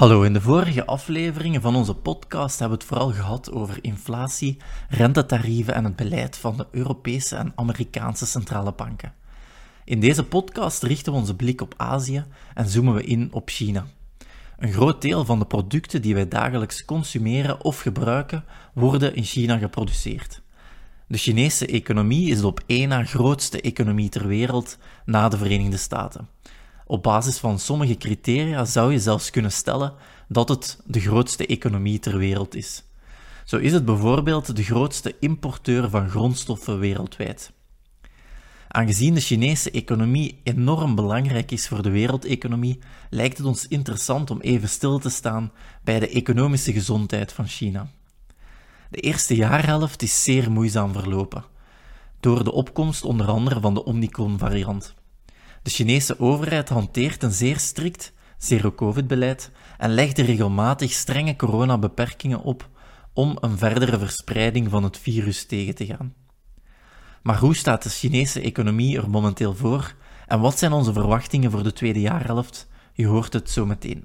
Hallo, in de vorige afleveringen van onze podcast hebben we het vooral gehad over inflatie, rentetarieven en het beleid van de Europese en Amerikaanse centrale banken. In deze podcast richten we onze blik op Azië en zoomen we in op China. Een groot deel van de producten die wij dagelijks consumeren of gebruiken, worden in China geproduceerd. De Chinese economie is de op één na grootste economie ter wereld na de Verenigde Staten. Op basis van sommige criteria zou je zelfs kunnen stellen dat het de grootste economie ter wereld is. Zo is het bijvoorbeeld de grootste importeur van grondstoffen wereldwijd. Aangezien de Chinese economie enorm belangrijk is voor de wereldeconomie, lijkt het ons interessant om even stil te staan bij de economische gezondheid van China. De eerste jaarhelft is zeer moeizaam verlopen, door de opkomst onder andere van de Omicron-variant. De Chinese overheid hanteert een zeer strikt zero-covid-beleid en legde regelmatig strenge coronabeperkingen op om een verdere verspreiding van het virus tegen te gaan. Maar hoe staat de Chinese economie er momenteel voor en wat zijn onze verwachtingen voor de tweede jaarhelft? Je hoort het zo meteen.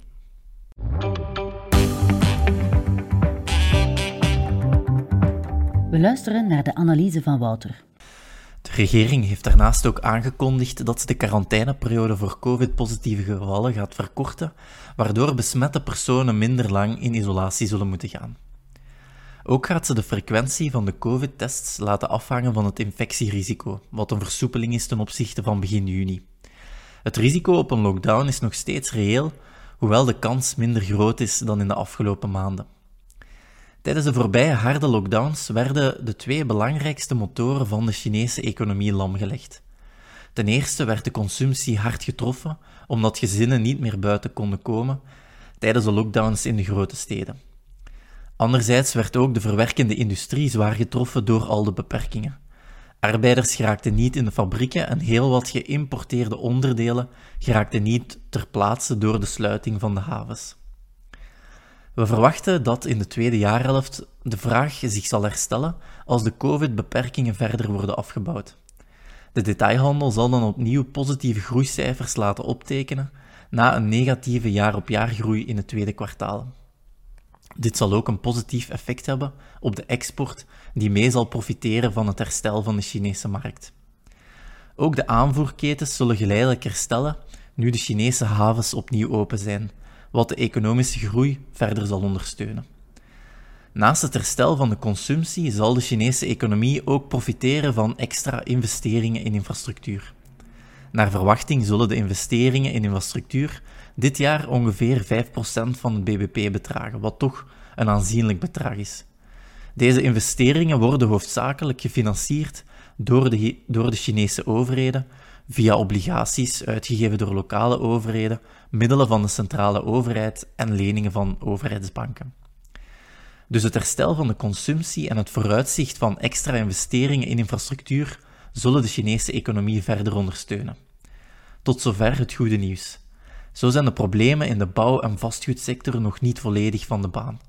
We luisteren naar de analyse van Wouter. De regering heeft daarnaast ook aangekondigd dat ze de quarantaineperiode voor COVID-positieve gevallen gaat verkorten, waardoor besmette personen minder lang in isolatie zullen moeten gaan. Ook gaat ze de frequentie van de COVID-tests laten afhangen van het infectierisico, wat een versoepeling is ten opzichte van begin juni. Het risico op een lockdown is nog steeds reëel, hoewel de kans minder groot is dan in de afgelopen maanden. Tijdens de voorbije harde lockdowns werden de twee belangrijkste motoren van de Chinese economie lamgelegd. Ten eerste werd de consumptie hard getroffen, omdat gezinnen niet meer buiten konden komen tijdens de lockdowns in de grote steden. Anderzijds werd ook de verwerkende industrie zwaar getroffen door al de beperkingen. Arbeiders geraakten niet in de fabrieken en heel wat geïmporteerde onderdelen geraakten niet ter plaatse door de sluiting van de havens. We verwachten dat in de tweede jaarhelft de vraag zich zal herstellen als de COVID-beperkingen verder worden afgebouwd. De detailhandel zal dan opnieuw positieve groeicijfers laten optekenen na een negatieve jaar-op-jaar groei in het tweede kwartaal. Dit zal ook een positief effect hebben op de export, die mee zal profiteren van het herstel van de Chinese markt. Ook de aanvoerketens zullen geleidelijk herstellen nu de Chinese havens opnieuw open zijn, wat de economische groei verder zal ondersteunen. Naast het herstel van de consumptie zal de Chinese economie ook profiteren van extra investeringen in infrastructuur. Naar verwachting zullen de investeringen in infrastructuur dit jaar ongeveer 5% van het bbp bedragen, wat toch een aanzienlijk bedrag is. Deze investeringen worden hoofdzakelijk gefinancierd door de, door de Chinese overheden via obligaties uitgegeven door lokale overheden, middelen van de centrale overheid en leningen van overheidsbanken. Dus het herstel van de consumptie en het vooruitzicht van extra investeringen in infrastructuur zullen de Chinese economie verder ondersteunen. Tot zover het goede nieuws. Zo zijn de problemen in de bouw- en vastgoedsector nog niet volledig van de baan.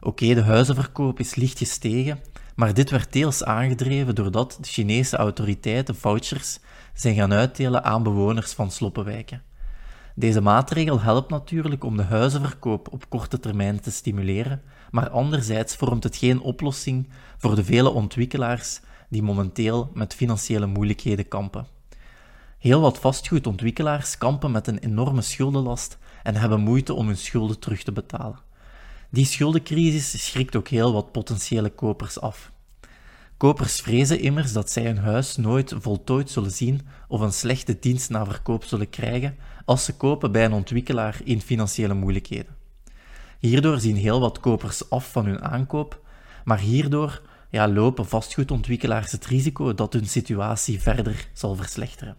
Oké, de huizenverkoop is licht gestegen, maar dit werd deels aangedreven doordat de Chinese autoriteiten vouchers zijn gaan uitdelen aan bewoners van sloppenwijken. Deze maatregel helpt natuurlijk om de huizenverkoop op korte termijn te stimuleren, maar anderzijds vormt het geen oplossing voor de vele ontwikkelaars die momenteel met financiële moeilijkheden kampen. Heel wat vastgoedontwikkelaars kampen met een enorme schuldenlast en hebben moeite om hun schulden terug te betalen. Die schuldencrisis schrikt ook heel wat potentiële kopers af. Kopers vrezen immers dat zij hun huis nooit voltooid zullen zien of een slechte dienst na verkoop zullen krijgen als ze kopen bij een ontwikkelaar in financiële moeilijkheden. Hierdoor zien heel wat kopers af van hun aankoop, maar hierdoor ja, lopen vastgoedontwikkelaars het risico dat hun situatie verder zal verslechteren.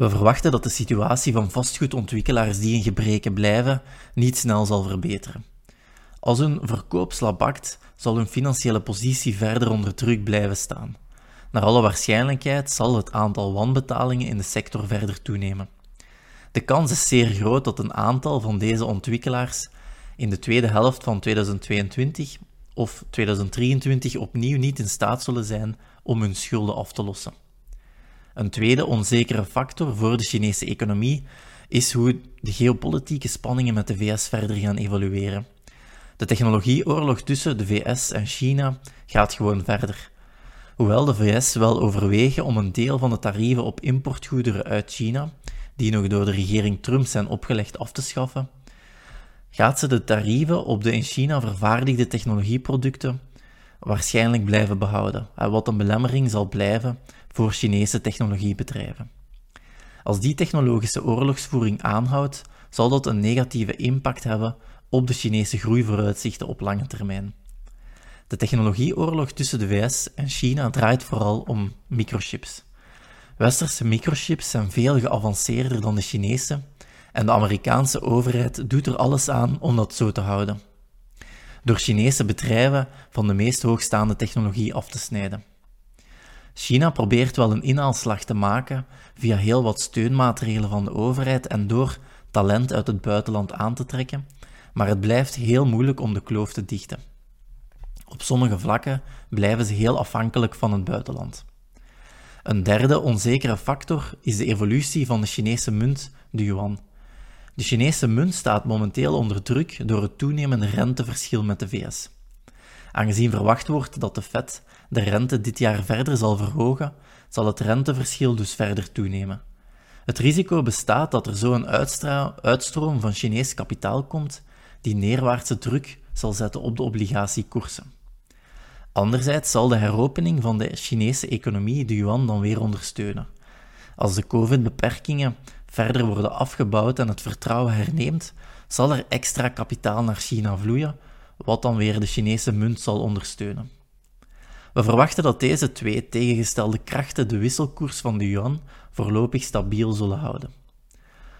We verwachten dat de situatie van vastgoedontwikkelaars die in gebreken blijven niet snel zal verbeteren. Als hun verkoop slabakt, zal hun financiële positie verder onder druk blijven staan. Naar alle waarschijnlijkheid zal het aantal wanbetalingen in de sector verder toenemen. De kans is zeer groot dat een aantal van deze ontwikkelaars in de tweede helft van 2022 of 2023 opnieuw niet in staat zullen zijn om hun schulden af te lossen. Een tweede onzekere factor voor de Chinese economie is hoe de geopolitieke spanningen met de VS verder gaan evolueren. De technologieoorlog tussen de VS en China gaat gewoon verder. Hoewel de VS wel overwegen om een deel van de tarieven op importgoederen uit China, die nog door de regering Trump zijn opgelegd, af te schaffen, gaat ze de tarieven op de in China vervaardigde technologieproducten waarschijnlijk blijven behouden, wat een belemmering zal blijven voor Chinese technologiebedrijven. Als die technologische oorlogsvoering aanhoudt, zal dat een negatieve impact hebben op de Chinese groeivooruitzichten op lange termijn. De technologieoorlog tussen de VS en China draait vooral om microchips. Westerse microchips zijn veel geavanceerder dan de Chinese en de Amerikaanse overheid doet er alles aan om dat zo te houden. Door Chinese bedrijven van de meest hoogstaande technologie af te snijden. China probeert wel een inhaalslag te maken via heel wat steunmaatregelen van de overheid en door talent uit het buitenland aan te trekken, maar het blijft heel moeilijk om de kloof te dichten. Op sommige vlakken blijven ze heel afhankelijk van het buitenland. Een derde onzekere factor is de evolutie van de Chinese munt, de yuan. De Chinese munt staat momenteel onder druk door het toenemende renteverschil met de VS. Aangezien verwacht wordt dat de Fed de rente dit jaar verder zal verhogen, zal het renteverschil dus verder toenemen. Het risico bestaat dat er zo een uitstroom van Chinees kapitaal komt die neerwaartse druk zal zetten op de obligatiekoersen. Anderzijds zal de heropening van de Chinese economie de yuan dan weer ondersteunen. Als de COVID-beperkingen verder worden afgebouwd en het vertrouwen herneemt, zal er extra kapitaal naar China vloeien, wat dan weer de Chinese munt zal ondersteunen. We verwachten dat deze twee tegengestelde krachten de wisselkoers van de yuan voorlopig stabiel zullen houden.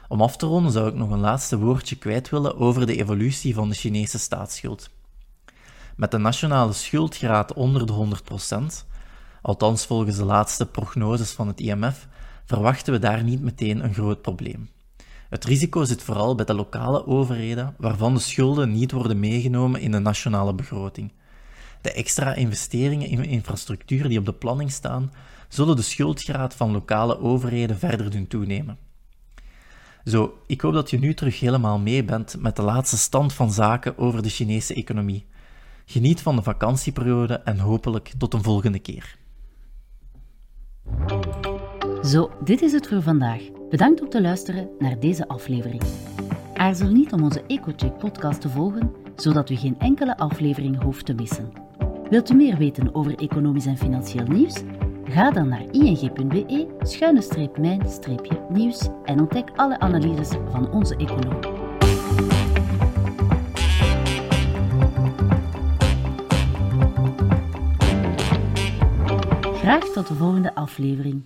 Om af te ronden zou ik nog een laatste woordje kwijt willen over de evolutie van de Chinese staatsschuld. Met de nationale schuldgraad onder de 100%, althans volgens de laatste prognoses van het IMF, verwachten we daar niet meteen een groot probleem. Het risico zit vooral bij de lokale overheden, waarvan de schulden niet worden meegenomen in de nationale begroting. De extra investeringen in infrastructuur die op de planning staan, zullen de schuldgraad van lokale overheden verder doen toenemen. Zo, ik hoop dat je nu terug helemaal mee bent met de laatste stand van zaken over de Chinese economie. Geniet van de vakantieperiode en hopelijk tot een volgende keer. Zo, dit is het voor vandaag. Bedankt om te luisteren naar deze aflevering. Aarzel niet om onze EcoCheck podcast te volgen, zodat u geen enkele aflevering hoeft te missen. Wilt u meer weten over economisch en financieel nieuws? Ga dan naar ing.be-mijn-nieuws en ontdek alle analyses van onze econoom. Graag tot de volgende aflevering.